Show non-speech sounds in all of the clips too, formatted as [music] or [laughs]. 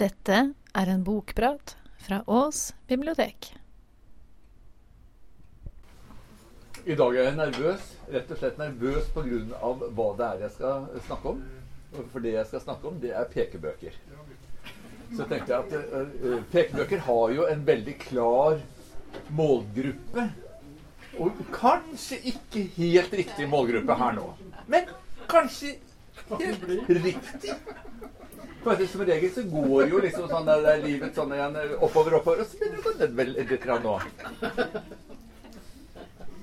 Dette er en bokprat fra Ås bibliotek. I dag er jeg nervøs. Rett og slett nervøs pga. hva det er jeg skal snakke om. For det jeg skal snakke om, det er pekebøker. Så tenkte jeg at uh, pekebøker har jo en veldig klar målgruppe. Og kanskje ikke helt riktig målgruppe her nå. Men kanskje helt riktig. For som regel så går jo liksom sånn der, der livet sånn igjen oppover, oppover, og så begynner det å gå nedover litt nå.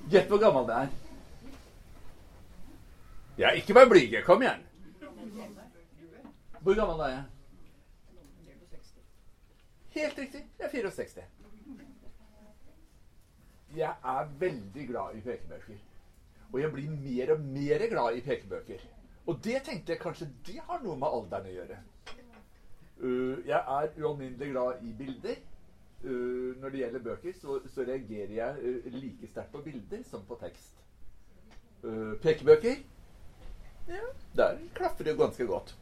Gjett hvor gammel det er. Ja, ikke vær blyg. Kom igjen. Hvor gammel er jeg? Helt riktig. Jeg er 64. Jeg er veldig glad i pekebøker. Og jeg blir mer og mer glad i pekebøker. Og det tenkte jeg kanskje det har noe med alderen å gjøre. Uh, jeg er ualminnelig glad i bilder. Uh, når det gjelder bøker, så, så reagerer jeg uh, like sterkt på bilder som på tekst. pekebøker ja, der klaffer det ganske godt.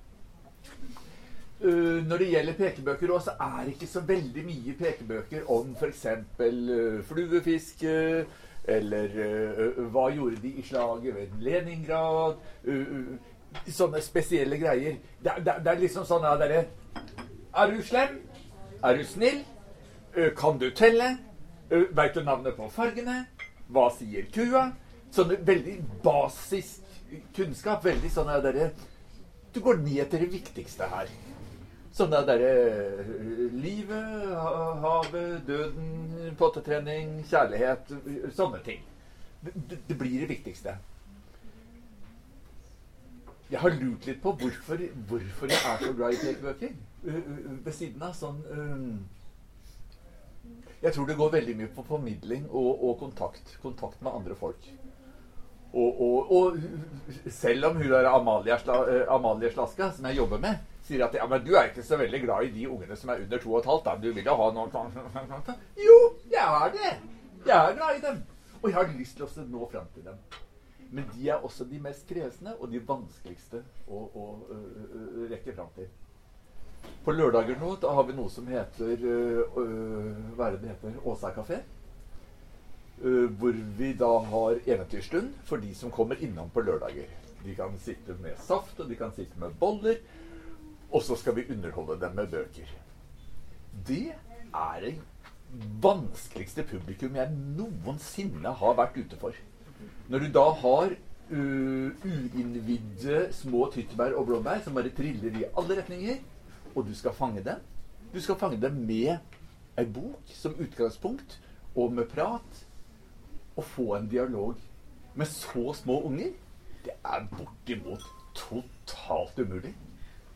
når det gjelder pekebøker også, så er det ikke så veldig mye pekebøker om f.eks. Uh, fluefiske. Eller hva gjorde de i slaget ved Leningrad? sånne spesielle greier. Det, det, det er liksom sånn at dere Er du slem? Er du snill? Kan du telle? Veit du navnet på fargene? Hva sier kua? Sånne veldig basisk kunnskap. Veldig sånn at dere Du går ned til det viktigste her. Sånn at dere Livet, havet, døden, pottetrening, kjærlighet. Sånne ting. Det, blir det viktigste. Jeg har lurt litt på hvorfor, hvorfor jeg er så glad i pekebøker. Ved siden av sånn Jeg tror det går veldig mye på formidling og, og kontakt. Kontakt med andre folk. Og, og, og, selv om hun der Amalie, Amalie Slaska, som jeg jobber med, sier at ja, men du er ikke så veldig glad i de ungene som er under to og et halvt. Da. Du vil jo ha noen Jo, jeg er det! Jeg er glad i dem. Og jeg har lyst til å nå fram til dem. Men de er også de mest kresne og de vanskeligste å, å, å rekke fram til. På lørdager nå da har vi noe som heter øh, Hva er det det heter? Åsa kafé. Uh, hvor vi da har eventyrstund for de som kommer innom på lørdager. De kan sitte med saft, og de kan sitte med boller. Og så skal vi underholde dem med bøker. Det er det vanskeligste publikum jeg noensinne har vært ute for. Når du da har uh, uinnvidde små tyttebær og blåbær som bare triller i alle retninger, og du skal fange dem Du skal fange dem med ei bok som utgangspunkt, og med prat, og få en dialog med så små unger, det er bortimot totalt umulig.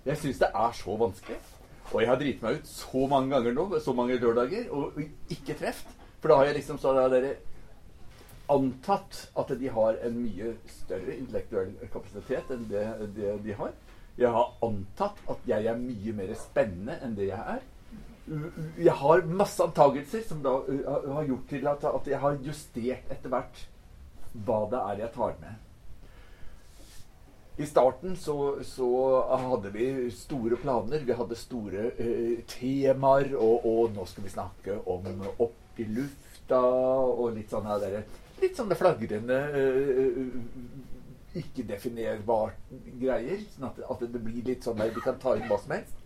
Jeg syns det er så vanskelig. Og jeg har driti meg ut så mange ganger nå, så mange lørdager, og ikke treft. For da har jeg liksom sånn dere antatt at de har en mye større intellektuell kapasitet enn det, det, de har. Jeg har antatt at jeg er mye mer spennende enn det jeg er. Jeg har masse antagelser som da har gjort til at, jeg har justert etter hvert hva det er jeg tar med. I starten så, så, hadde vi store planer. Vi hadde store uh, temaer. Og, og, nå skal vi snakke om opp i lufta og litt sånn her litt sånne flagrende uh, ikke-definerbart greier. Sånn at, at, det blir litt sånn der vi kan ta inn hva som helst.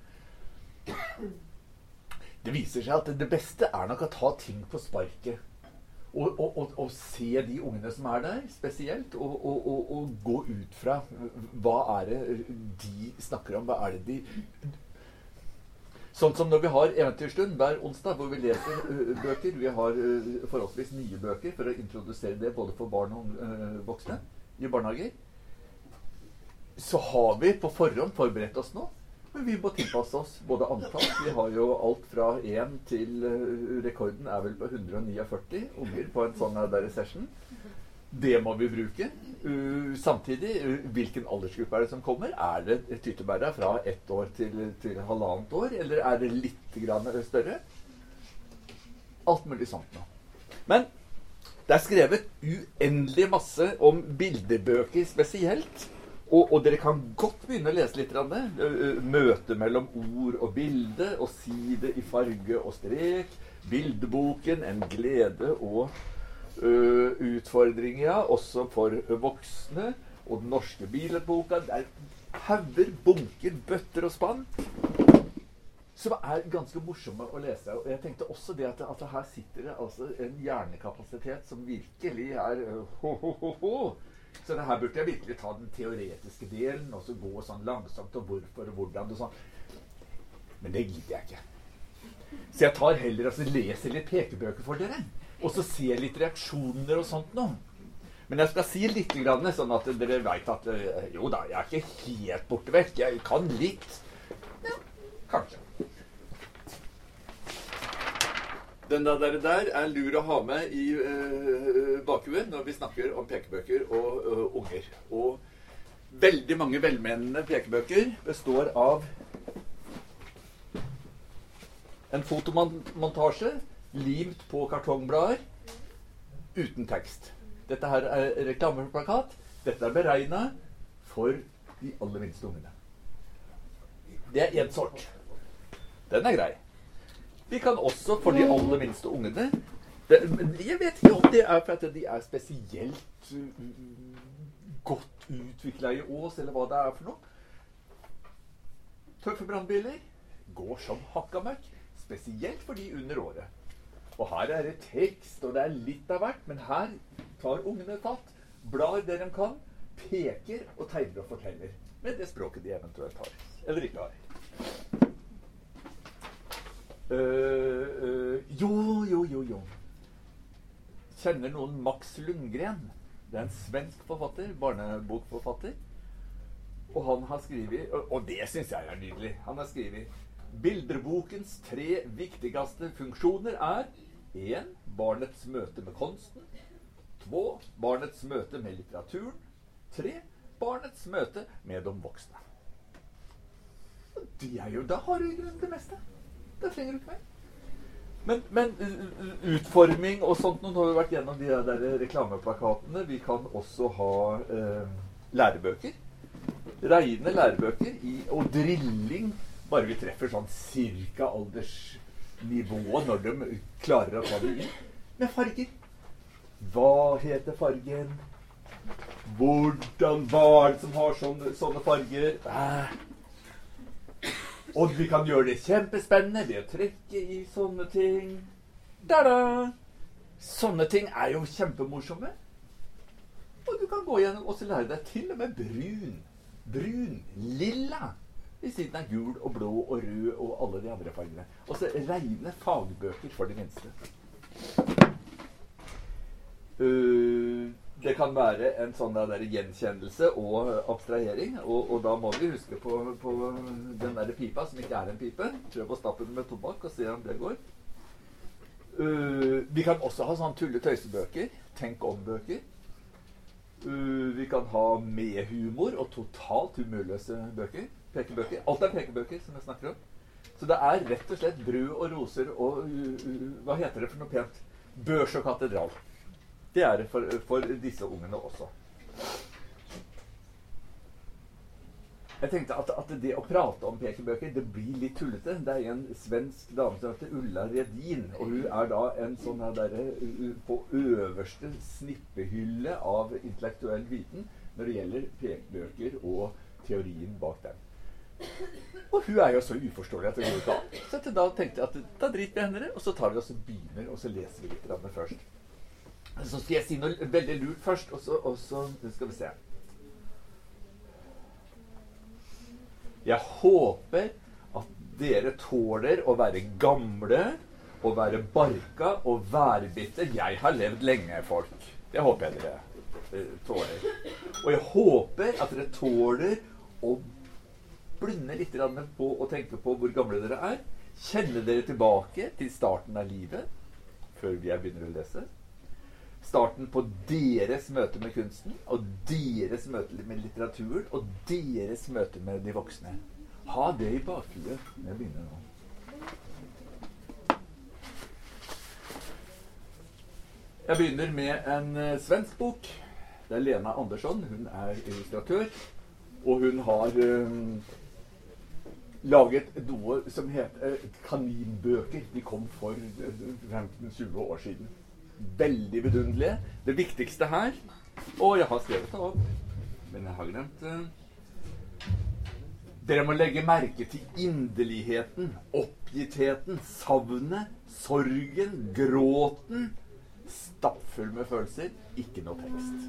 Det viser seg at det beste er nok å ta ting på sparket. Og, og, og, og se de ungene som er der, spesielt. Og, gå ut fra hva er det de snakker om. Hva er det de Sånn som når vi har Eventyrstund hver onsdag, hvor vi leser uh, bøker. Vi har uh, forholdsvis nye bøker for å introdusere det både for barn og uh, voksne i barnehager. Så har vi på forhånd forberedt oss nå. Men vi må tilpasse oss både antall Vi har jo alt fra én til Rekorden er vel på 149 unger på en sånn der session. Det må vi bruke. Samtidig, hvilken aldersgruppe er det som kommer? Er det tyttebæra fra ett år til, til halvannet år, eller er det litt større? Alt mulig sånt noe. Men det er skrevet uendelig masse om bildebøker spesielt. Og, og, dere kan godt begynne å lese litt. Møte mellom ord og bilde, og side i farge og strek. Bildeboken, en glede og uh, utfordring. Også for voksne. Og den norske billedboka. Det er hauger, bunker, bøtter og spann. Som er ganske morsomme å lese. Og jeg tenkte også det at, altså, her sitter det altså en hjernekapasitet som virkelig er uh, ho, ho, ho, ho. Så det her burde jeg virkelig ta den teoretiske delen og så gå sånn langsomt og hvorfor og hvordan og sånn. Men det gidder jeg ikke. Så jeg tar heller og leser litt pekebøker for dere. Og så ser litt reaksjoner og sånt noe. Men jeg skal si litt, sånn at dere veit at eh, jo da, jeg er ikke helt borte vekk. Jeg kan litt. Ja, kanskje. Den der, der er lur å ha med i uh, bakhuet når vi snakker om pekebøker og uh, unger. Og veldig mange velmenende pekebøker består av en fotomontasje limt på kartongblader uten tekst. Dette her er reklameplakat. Dette er beregna for de aller minste ungene. Det er én sort. Den er grei. Vi kan også for de aller minste ungene det, Jeg vet ikke om det er for at de er spesielt uh, godt utvikla i Ås, eller hva det er for noe. Tøffe brannbiler går som hakka møkk. Spesielt for de under året. Og her er det tekst, og det er litt av hvert, men her tar ungene fatt, blar det de kan, peker og tegner og forteller. Med det språket de eventuelt har. Eller ikke har. Uh, uh, jo, jo, jo, jo. Kjenner noen Max Lundgren? Det er en svensk forfatter. Barnebokforfatter. Og han har skrevet Og, og det syns jeg er nydelig. Han har skrevet Bilderbokens tre viktigste funksjoner er 1. Barnets møte med konsten. 2. Barnets møte med litteraturen. 3. Barnets møte med de voksne. Det er jo, da har du i grunnen det meste. Det trenger du ikke mer. Men, men, utforming og sånt Nå har vi vært gjennom de der reklameplakatene. Vi kan også ha eh, lærebøker. Reine lærebøker i, og drilling. Bare vi treffer sånn cirka aldersnivået når de klarer å ta det inn. Med farger. Hva heter fargen? Hvordan er det som har sånne, sånne farger? Eh, og vi kan gjøre det kjempespennende ved å trekke i sånne ting. Da-da! Sånne ting er jo kjempemorsomme. Og du kan gå gjennom og lære deg til og med brun. Brun. Lilla. Ved siden av gul og blå og rød og alle de andre fargene. Og så reine fagbøker for de minste. Uh, det kan være en sånn der gjenkjennelse og abstrahering. Og, og, da må vi huske på, på den der pipa, som ikke er en pipe. Prøv å stappe den med tobakk og se om det går. Uh, vi kan også ha sånn tulle-tøysebøker. Tenk om-bøker. Uh, vi kan ha med humor og totalt humørløse bøker. Pekebøker. Alt er pekebøker, som jeg snakker om. Så det er rett og slett brød og roser og uh, Hva heter det for noe pent? Børs og katedral. Det er det for, for disse ungene også. Jeg tenkte at, at, det å prate om pekebøker det blir litt tullete. Det er en svensk dame som heter Ulla Redin. Og hun er da en sånn der, på øverste snippehylle av intellektuell viten når det gjelder pekebøker og teorien bak dem. Og hun er jo så uforståelig at det går ikke an. Så da tenkte jeg at da driter vi henne, og så tar vi oss og begynner, og så leser vi litt først. Så skal jeg si noe veldig lurt først, og så, og så skal vi se. Jeg håper at dere tåler å være gamle og være barka og værbitte. Jeg har levd lenge, folk. Det håper jeg dere eh, tåler. Og jeg håper at dere tåler å blunde litt på og tenke på hvor gamle dere er. Kjenne dere tilbake til starten av livet før vi begynner å lese starten på deres møte med kunsten, og deres møte med litteraturen, og deres møte med de voksne. Ha det i bakhuet når jeg begynner nå. Jeg begynner med en uh, svensk bok. Det er Lena Andersson. Hun er illustratør. Og hun har um, laget noe som heter kaninbøker. De kom for 15-20 år siden. Veldig vidunderlige. Det viktigste her Og jeg har skrevet det opp, men jeg har glemt det. Dere må legge merke til inderligheten, oppgittheten, savnet, sorgen, gråten. Stappfull med følelser, ikke noe tekst.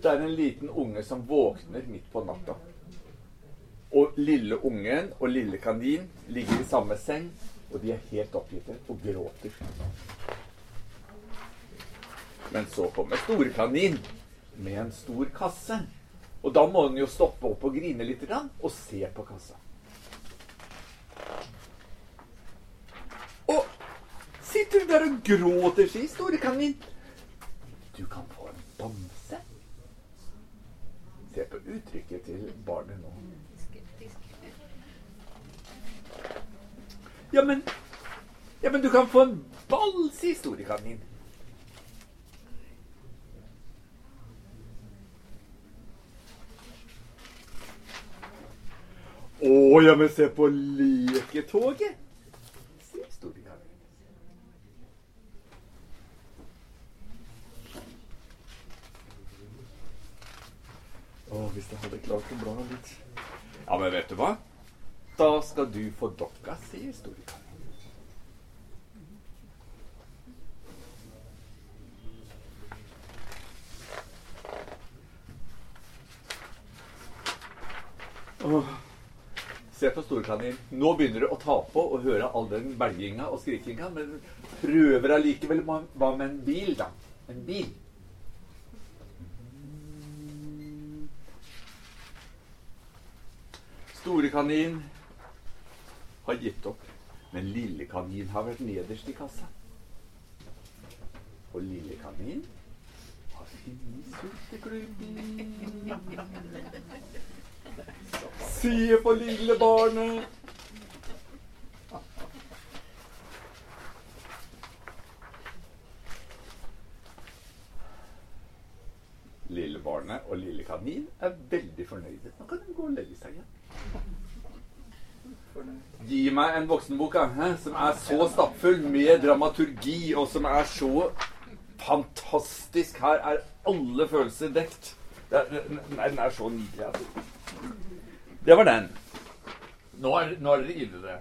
Det er en liten unge som våkner midt på natta. Og lille ungen og lille kanin ligger i samme seng, og de er helt oppgitte og gråter. Men så kommer storkanin med en stor kasse. Og da må den jo stoppe opp og grine litt og se på kassa. Og sitter du der og gråter, sier storekanin. Du kan få en bamse. Se på uttrykket til barnet nå. Ja, men Ja, men du kan få en ball, sier storekanin. Å, ja, men se på leketoget! sier storekanin. Å, hvis jeg hadde klart å bla litt. Ja, men vet du hva? Da skal du få dokka, sier storekanin. Oh. Se på storkanin. Nå begynner du å ta på og høre all den belginga og skrikinga, men prøver allikevel Hva med en bil, da? En bil. Store kanin har gitt opp, men lille kanin har vært nederst i kassa. Og lille kanin har funnet sultekluten. Se på lille barnet. Lille barnet og lille kanin er veldig fornøyde. Nå kan de gå og legge seg igjen. Gi meg en voksenbok hæ, som er så stappfull med dramaturgi, og som er så fantastisk. Her er alle følelser dekt. Er, nei, den er så nydelig. Altså. Det var den. Nå er, nå er dere inne i det.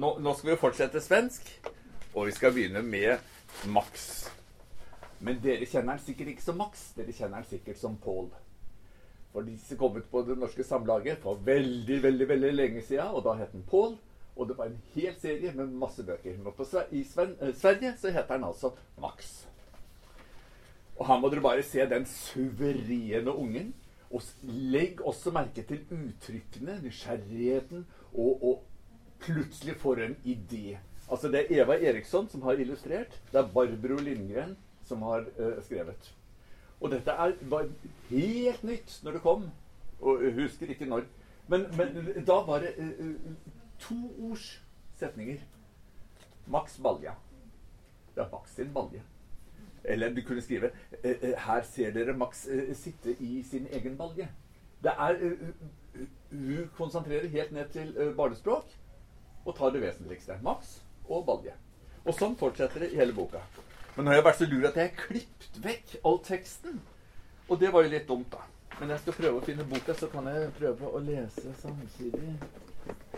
Nå, nå skal vi fortsette svensk, og vi skal begynne med Max. Men dere kjenner den sikkert ikke som Max. Dere kjenner den sikkert som Paul. For disse kom ut på Det Norske Samlaget for veldig veldig, veldig lenge siden, og da het den Pål. Og det var en hel serie med masse bøker. Men på, i Sven, eh, Sverige så heter den altså Max. Og her må dere bare se den suverene ungen. Og legg også merke til uttrykkene, nysgjerrigheten, og, og plutselig får en idé. Altså Det er Eva Eriksson som har illustrert. Det er Barbro Lindgren som har uh, skrevet. Og dette er, var helt nytt når det kom. Og jeg husker ikke når. Men, men da var det uh, to ords setninger. Max Balja. Det er Max sin balje. Eller du kunne skrive Her ser dere Max sitte i sin egen balje. Det er Hun konsentrerer helt ned til barnespråk og tar det vesentligste. Max og balje. Og sånn fortsetter det i hele boka. Men nå har jeg vært så lur at jeg har klippet vekk all teksten. Og det var jo litt dumt, da. Men jeg skal prøve å finne boka, så kan jeg prøve å lese samtidig.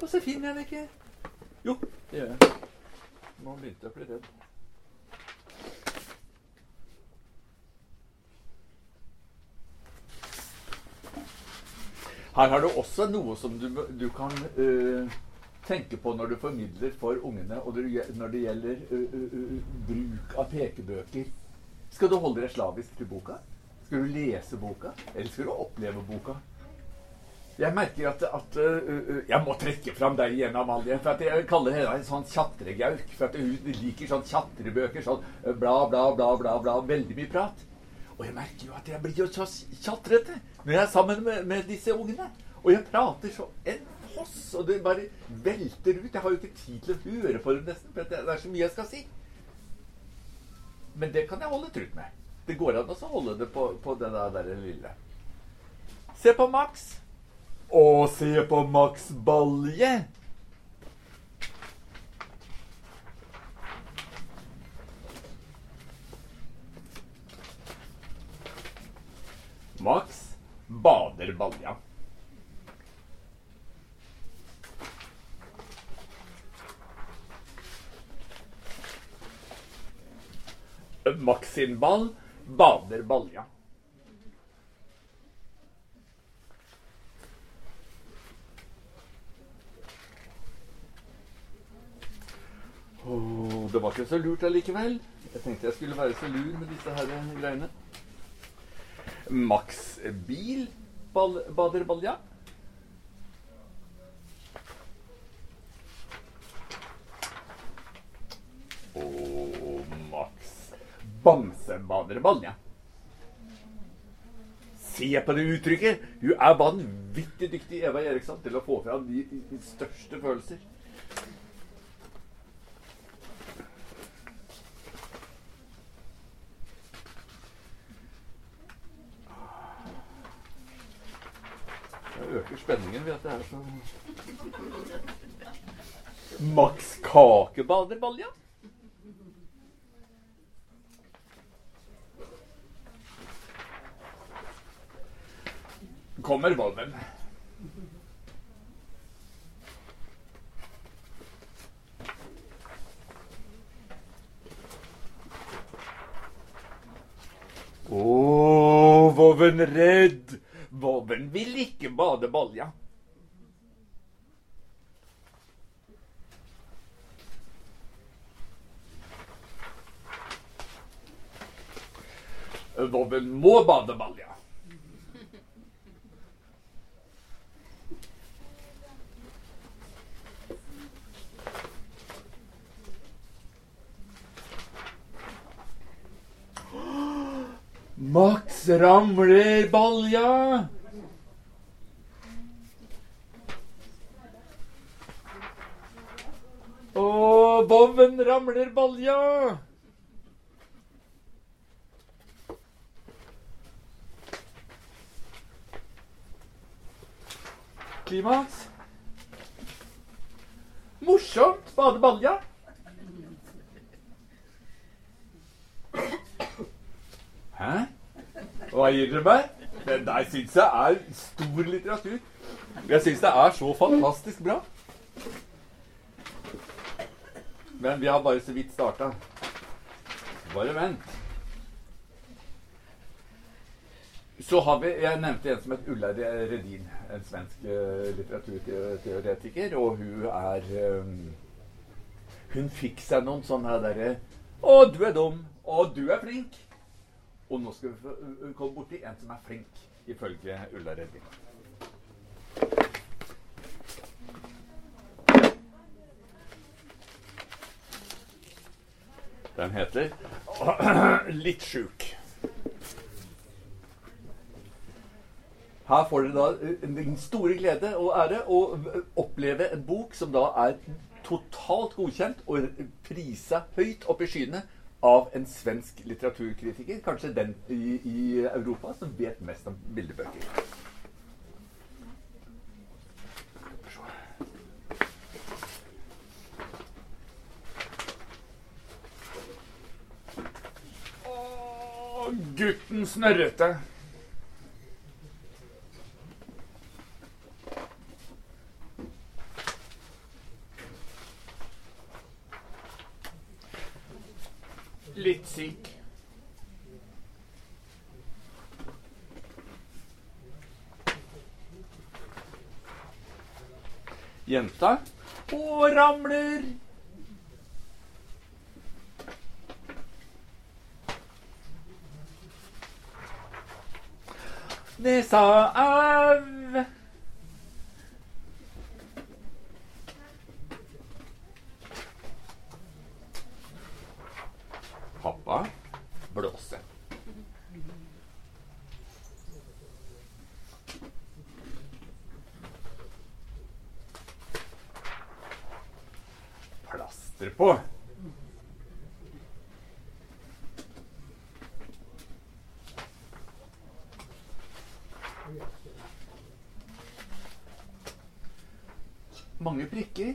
Og så finner jeg den ikke. Jo, det gjør jeg. Nå begynte jeg å bli redd. Her har du også noe som du, du kan uh, tenke på når du formidler for ungene, og når det gjelder uh, uh, bruk av pekebøker. Skal du holde deg slavisk til boka? Skal du lese boka? Eller skal du oppleve boka? Jeg merker at, at Jeg må trekke fram deg igjen, Amalie. For at jeg kaller henne en sånn tjatregauk. For at hun liker sånn tjatrebøker. Sånn bla, bla, bla, bla. bla Veldig mye prat. Og jeg merker jo at jeg blir jo så tjatrete når jeg er sammen med, med disse ungene. Og jeg prater så en foss, og det bare velter ut. Jeg har jo ikke tid til å høre på dem nesten, for det er så mye jeg skal si. Men det kan jeg holde trutt med. Det går an å holde det på, på det der, der lille. Se på Max. Å, se på Max Balje. Max bader balja. Max sin ball bader balja. Oh, det var ikke så lurt allikevel. Jeg tenkte jeg skulle være så lur med disse her greiene. Max bil bader balja. Og Max Bamse bader balja. Se på det uttrykket! Hun er vanvittig dyktig, Eva Eriksson, til å få fram de, de største følelser. Det øker spenningen ved at det er så Max kakebader balja. Kommer Volven. Å, Voven redd. Voven vil ikke bade balja. Voven må bade balja. Max ramler balja. Og Boven ramler balja. Klimaks. Morsomt bade balja. Hæ? Dere meg? Det der syns jeg er stor litteratur. Jeg syns det er så fantastisk bra. Men vi har bare så vidt starta. Bare vent. Så har vi Jeg nevnte en som het Ulla Redin. En svensk eh, litteraturteoretiker. Og hun er eh, Hun fikk seg noen sånne derre Å, du er dum. Å, du er flink. Og nå skal vi få uh, komme borti en som er flink, ifølge Ulla Redding. Den heter [clears throat] Litt sjuk. Her får dere da den store glede og ære å oppleve en bok som da er totalt godkjent og prisa høyt opp i skyene av en svensk litteraturkritiker, kanskje den i, i Europa som vet mest om bildebøker. Gutten snørrete. Jenta. Og ramler. Nesa av. Pappa blåse. Plaster på. Mange prikker.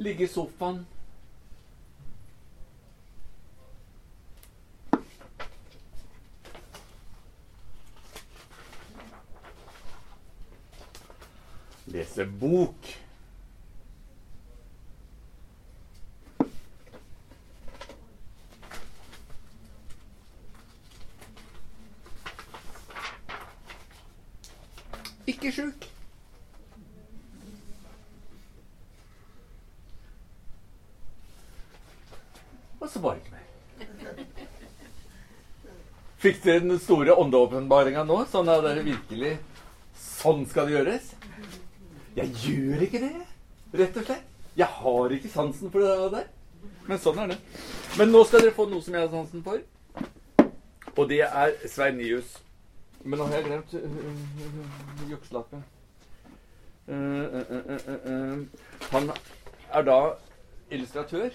Ligge i sofaen. Lese bok. Ikke sjuk. Så var det ikke mer. Fikk dere den store åndeåpenbaringa nå? Sånn at dere virkelig Sånn skal det gjøres? Jeg gjør ikke det, rett og slett. Jeg har ikke sansen for det der. Men sånn er det. Men nå skal dere få noe som jeg har sansen for. Og det er Sveinius. Men nå har jeg glemt uh, uh, uh, uh, han er da illustratør.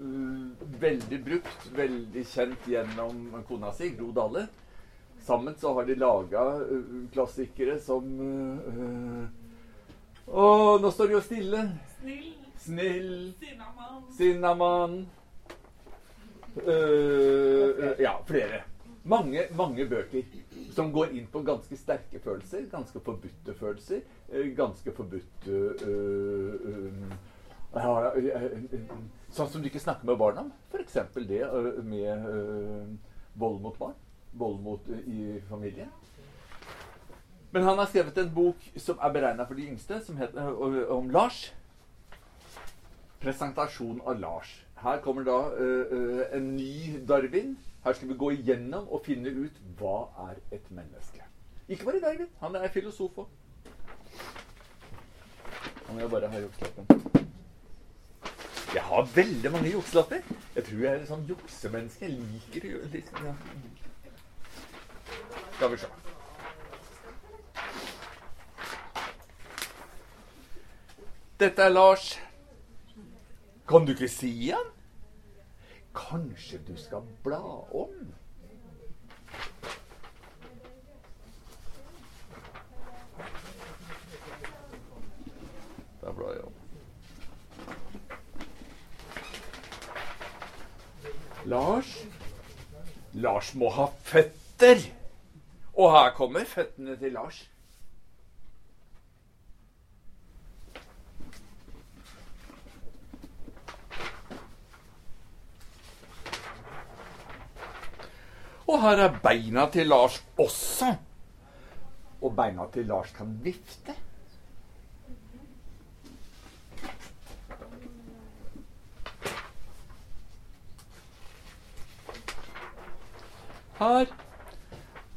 Uh, veldig brukt, veldig kjent gjennom kona si, Gro Dale. Sammen så har de laga uh, klassikere som uh, Å, nå står de jo stille. Snill, Snill, sinnamann. Sinnamann uh, Ja, flere. Mange, mange bøker som går inn på ganske sterke følelser. Ganske forbudte følelser. Ganske forbudte uh, uh, Sånn som du ikke snakker med barna om. F.eks. det uh, med uh, vold mot barn. Vold mot, uh, i familien. Men han har skrevet en bok som er beregna for de yngste, som heter, om Lars. Presentasjon av Lars. Her kommer da en ny Darwin. Her skal vi gå igjennom og finne ut hva er et menneske. Ikke bare Darwin. Han er filosof òg. Han er jo bare ha jukslappen. Jeg har veldig mange jukselapper. Jeg tror jeg er et sånn juksemenneske. Jeg liker å gjøre liksom, ja. Skal vi se. Dette er Lars. Kan du ikke si han? Kanskje du skal bla om? Da blar jeg om. Lars Lars må ha føtter! Og her kommer føttene til Lars. Og her er beina til Lars også. Og beina til Lars kan vifte. Her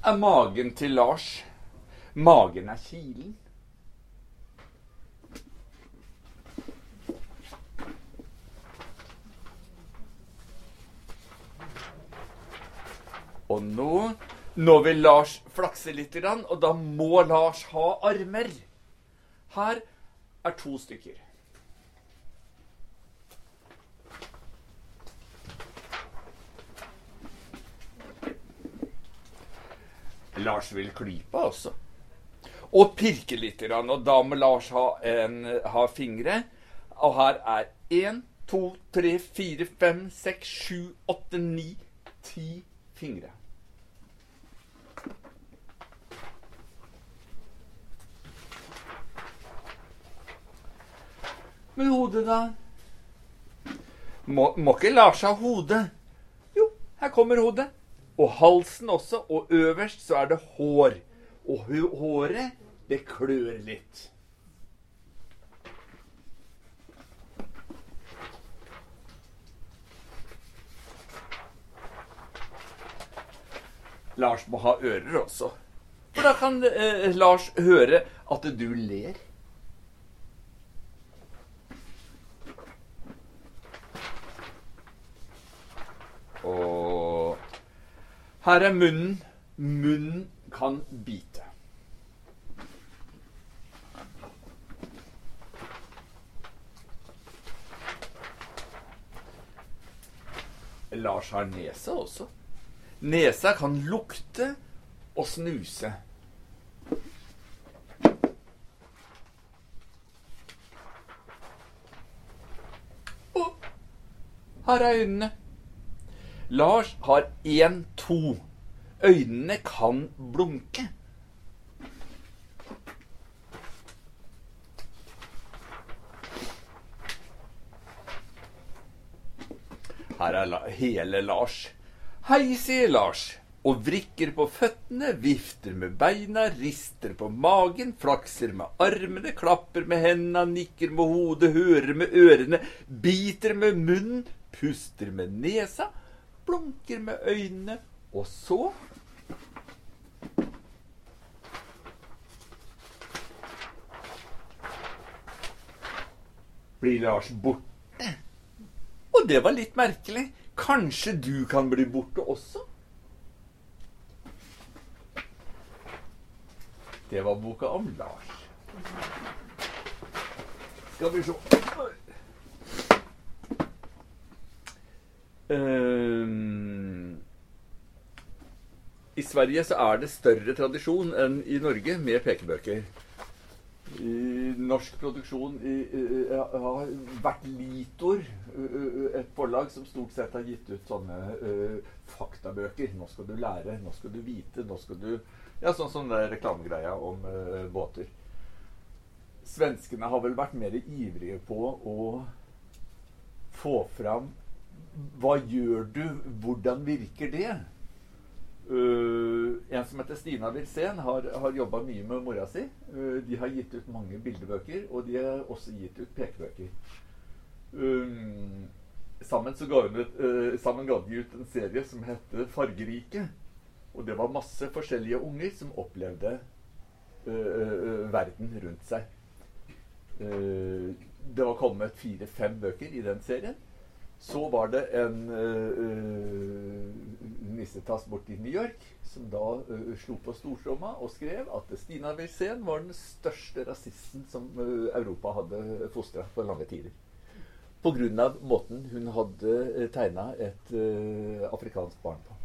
er magen til Lars. Magen er kilen. Og nå Nå vil Lars flakse litt, og da må Lars ha armer. Her er to stykker. Lars vil klype også. Og pirke litt, og da må Lars ha, en, ha fingre. Og her er én, to, tre, fire, fem, seks, sju, åtte, ni, ti fingre. Men hodet, da? Må, må ikke Lars ha hode? Jo, her kommer hodet. Og halsen også. Og øverst så er det hår. Og håret, det klør litt. Lars må ha ører også. For da kan eh, Lars høre at du ler. Her er munnen. Munnen kan bite. Lars har nese også. Nesa kan lukte og snuse. Og her er øynene. Lars har én, to. Øynene kan blunke. Her er hele Lars. Hei, sier Lars. Og vrikker på føttene, vifter med beina, rister på magen, flakser med armene, klapper med hendene, nikker med hodet, hører med ørene, biter med munnen, puster med nesa, blunker med øynene, og så Blir Lars borte? Og det var litt merkelig. Kanskje du kan bli borte også? Det var boka om Lars. Skal vi se Ehm, I Sverige så er det større tradisjon enn i Norge med pekebøker. I norsk produksjon i, i, har vært Litor, et forlag som stort sett har gitt ut sånne uh, faktabøker. Nå skal du lære, nå skal du vite, nå skal du Ja, sånn som den reklamegreia om uh, båter. Svenskene har vel vært mer ivrige på å få fram Hva gjør du? Hvordan virker det? Uh, en som heter Stina Wilsén, har, har jobba mye med mora si. Uh, de har gitt ut mange bildebøker, og de har også gitt ut pekebøker. Um, sammen, ga ut, uh, sammen ga de ut en serie som heter Fargerike. Og det var masse forskjellige unger som opplevde verden rundt seg. det var kommet fire-fem bøker i den serien. Så var det en uh, nissetass borti New York som da uh, slo på stortromma og skrev at Stina Wilsén var den største rasisten som uh, Europa hadde fostra på lange tider. Pga. måten hun hadde tegna et afrikansk barn på.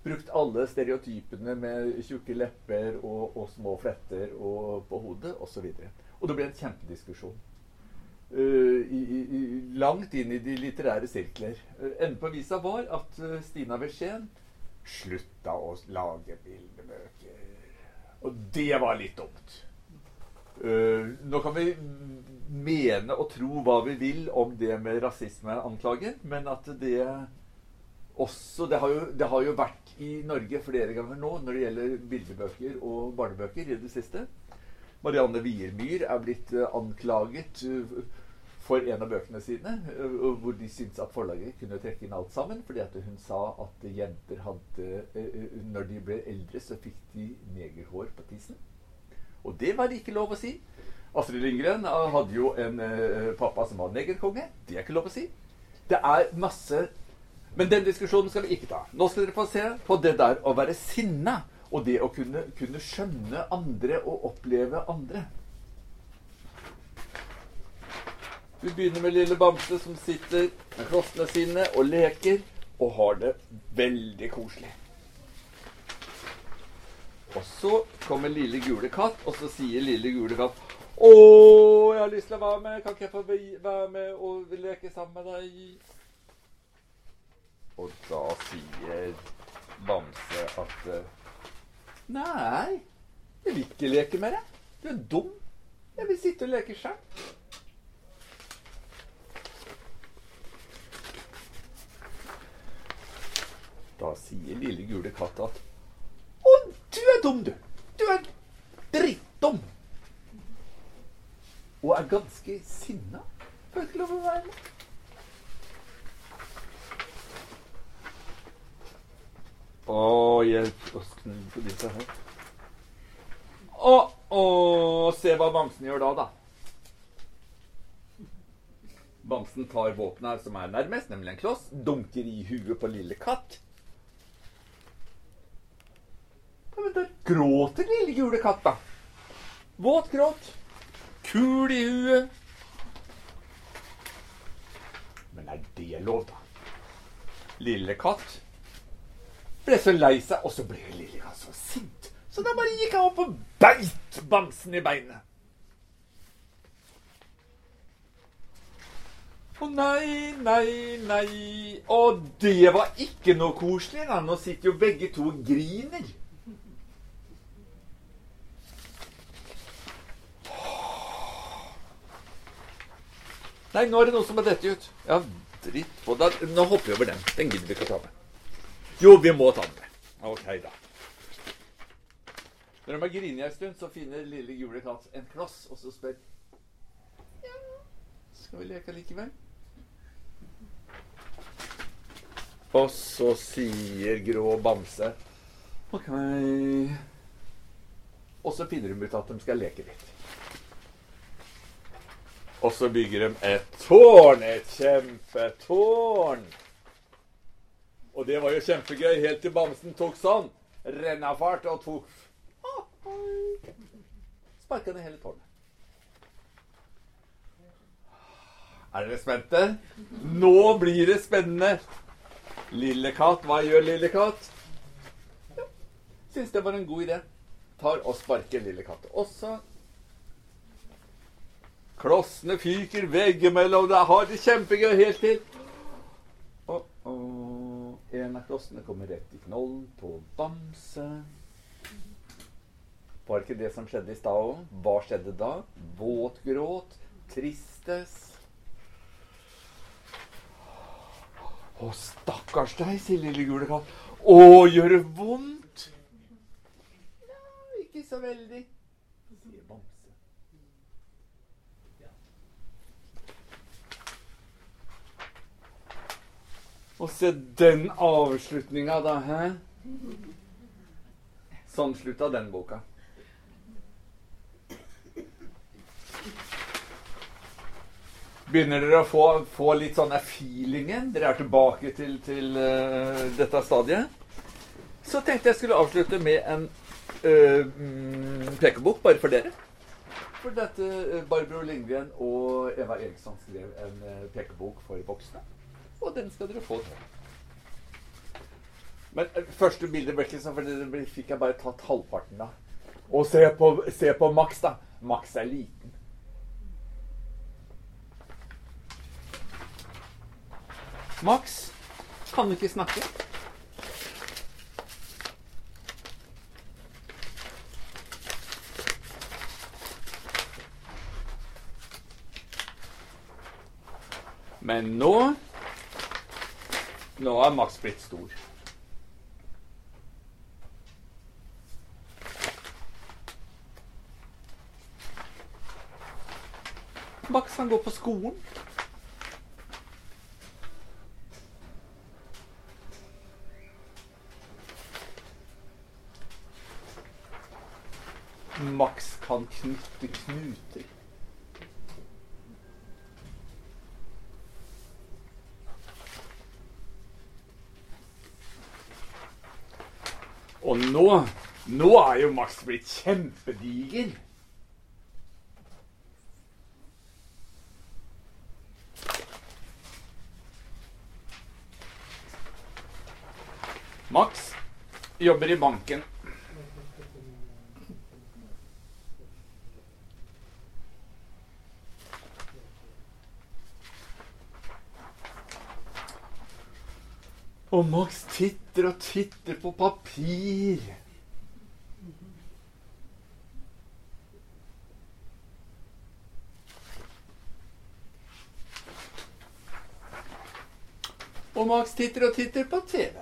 Brukt alle stereotypene med tjukke lepper og, og små fletter og på hodet osv. Og, så og det ble en kjempediskusjon. Uh, i, i, langt inn i de litterære sirkler. Uh, Enden på visa var at uh, Stina Wirsén slutta å lage bildebøker. Og det var litt dumt. nå kan vi mene og tro hva vi vil om det med rasismeanklager, men at det også det har, jo, det har jo vært i Norge flere ganger nå når det gjelder bildebøker og barnebøker i det siste. Marianne Wiermyhr er blitt anklaget for en av bøkene sine, hvor de syntes at forlaget kunne trekke inn alt sammen. Fordi at hun sa at jenter hadde Når de ble eldre, så fikk de negerhår på tissen. Og det var det ikke lov å si. Astrid Lindgren hadde jo en pappa som var negerkonge. Det er ikke lov å si. Det er masse Men den diskusjonen skal vi ikke ta. Nå skal dere få se på det der å være sinna. Og det å kunne, kunne skjønne andre og oppleve andre. Vi begynner med lille Bamse som sitter med klossene sine og leker og har det veldig koselig. Og så kommer lille gule katt, og så sier lille gule katt Å, jeg har lyst til å være med. Kan ikke jeg få være med og leke sammen med deg? Og da sier Bamse at Nei, jeg vil ikke leke med deg. Du er dum. Jeg vil sitte og leke sjøl. Da sier lille gule katt at Å, du er dum, du! Du er drittdum! Og er ganske sinna. Får ikke lov å være med. Å, hjelp oss på disse her. Å, å, se hva bamsen gjør da, da. Bamsen tar våpenet som er nærmest, nemlig en kloss, dunker i huet på lille katt. Ja, men da gråter lille gule katt, da. Våt gråt. Kul i huet. Men er det lov, da? Lille katt ble så lei seg, og så ble lille katt så sint. Så da bare gikk han opp og beit bamsen i beinet. Å nei, nei, nei. Og det var ikke noe koselig. da. Nå sitter jo begge to og griner. Nei, nå er det noe som har dette ut. Ja, dritt på det. Nå hopper vi over den. Den gidder vi ikke å ta med. Jo, vi må ta den med. Ok, da. Når de har grinet en stund, så finner lille gule katt en kloss, og så spør Ja, skal vi leke likevel? Og så sier grå bamse OK. Og så finner de ut at de skal leke litt. Og så bygger de et tårn. Et kjempetårn. Og det var jo kjempegøy helt til bamsen tok sånn rennafart og tok Sparka ned hele tårnet. Er dere spente? Nå blir det spennende. Lille katt, hva gjør lille katt? Ja, Syns det var en god idé. Tar og sparker lille katt også. Klossene fyker veggimellom. Det har det kjempegøy helt til. Og, og en av klossene kommer rett i knollen på Bamse. Var ikke det som skjedde i stad òg? Hva skjedde da? Våtgråt. Tristes. Å, stakkars deg, sier lille gule katt. Å, gjør det vondt? Nei, ikke så veldig, sier Bamse. Og se den avslutninga, da. Hæ? Sånn slutta den boka. Begynner dere å få, få litt sånn feelingen? Dere er tilbake til, til uh, dette stadiet. Så tenkte jeg skulle avslutte med en mm, pekebok bare for dere. For dette eh, Barbro Lindgren og Eva Eriksson skrev en pekebok for voksne. Og den skal dere få. Men eh, første bildet ble ikke sånn, for det fikk jeg bare tatt halvparten av. Og se på, se på Max, da. Max er liten. Max kan ikke snakke. Men nå Nå er Max blitt stor. Max kan gå på skolen. Max kan knytte knuter. Og nå Nå er jo Max blitt kjempediger. Max jobber i banken. Og Max titter og titter på papir. Og Max titter og titter på TV.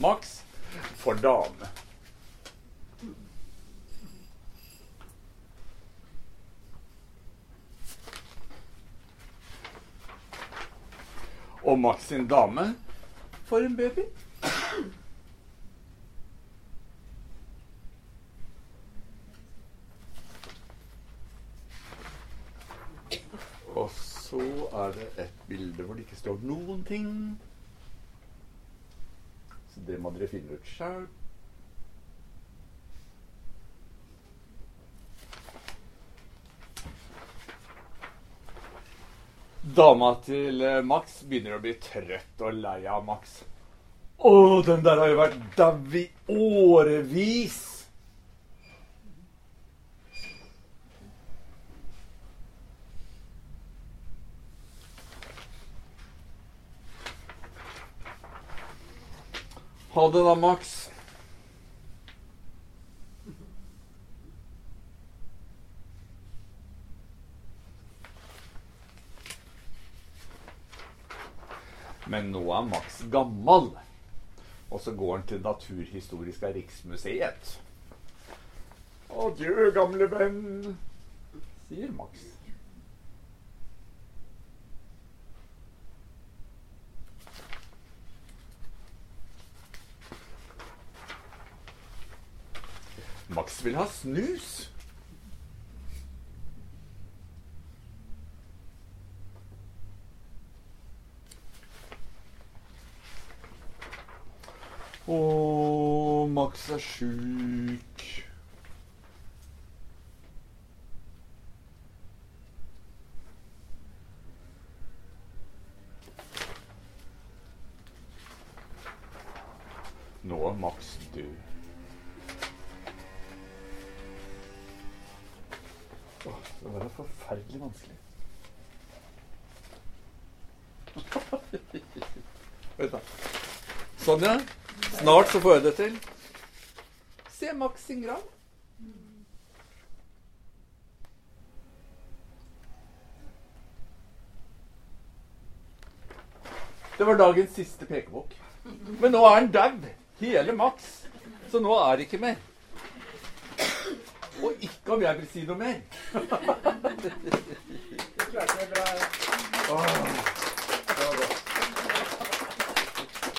Max får dame. Og Max sin dame for en baby. Og så er det et bilde hvor det ikke står noen ting. Så det må dere finne ut sjøl. Dama til eh, Max begynner å bli trøtt og lei av Max. Å, den der har jo vært dau i årevis! Ha det da, Max. Men nå er Max gammel. Og så går han til Naturhistoriska Riksmuseet. Adjø, gamle venn, sier Max. Max vil ha snus. Å, Max er sjuk. Nå er Max død. Åh, det var forferdelig vanskelig. [laughs] Vent da. Sånn. Snart så får jeg det til. Se Max sin grav. Det var dagens siste pekebok. Men nå er han dau. Hele Max. Så nå er det ikke mer. Og ikke om jeg vil si noe mer. Du klarte det bra. Åh.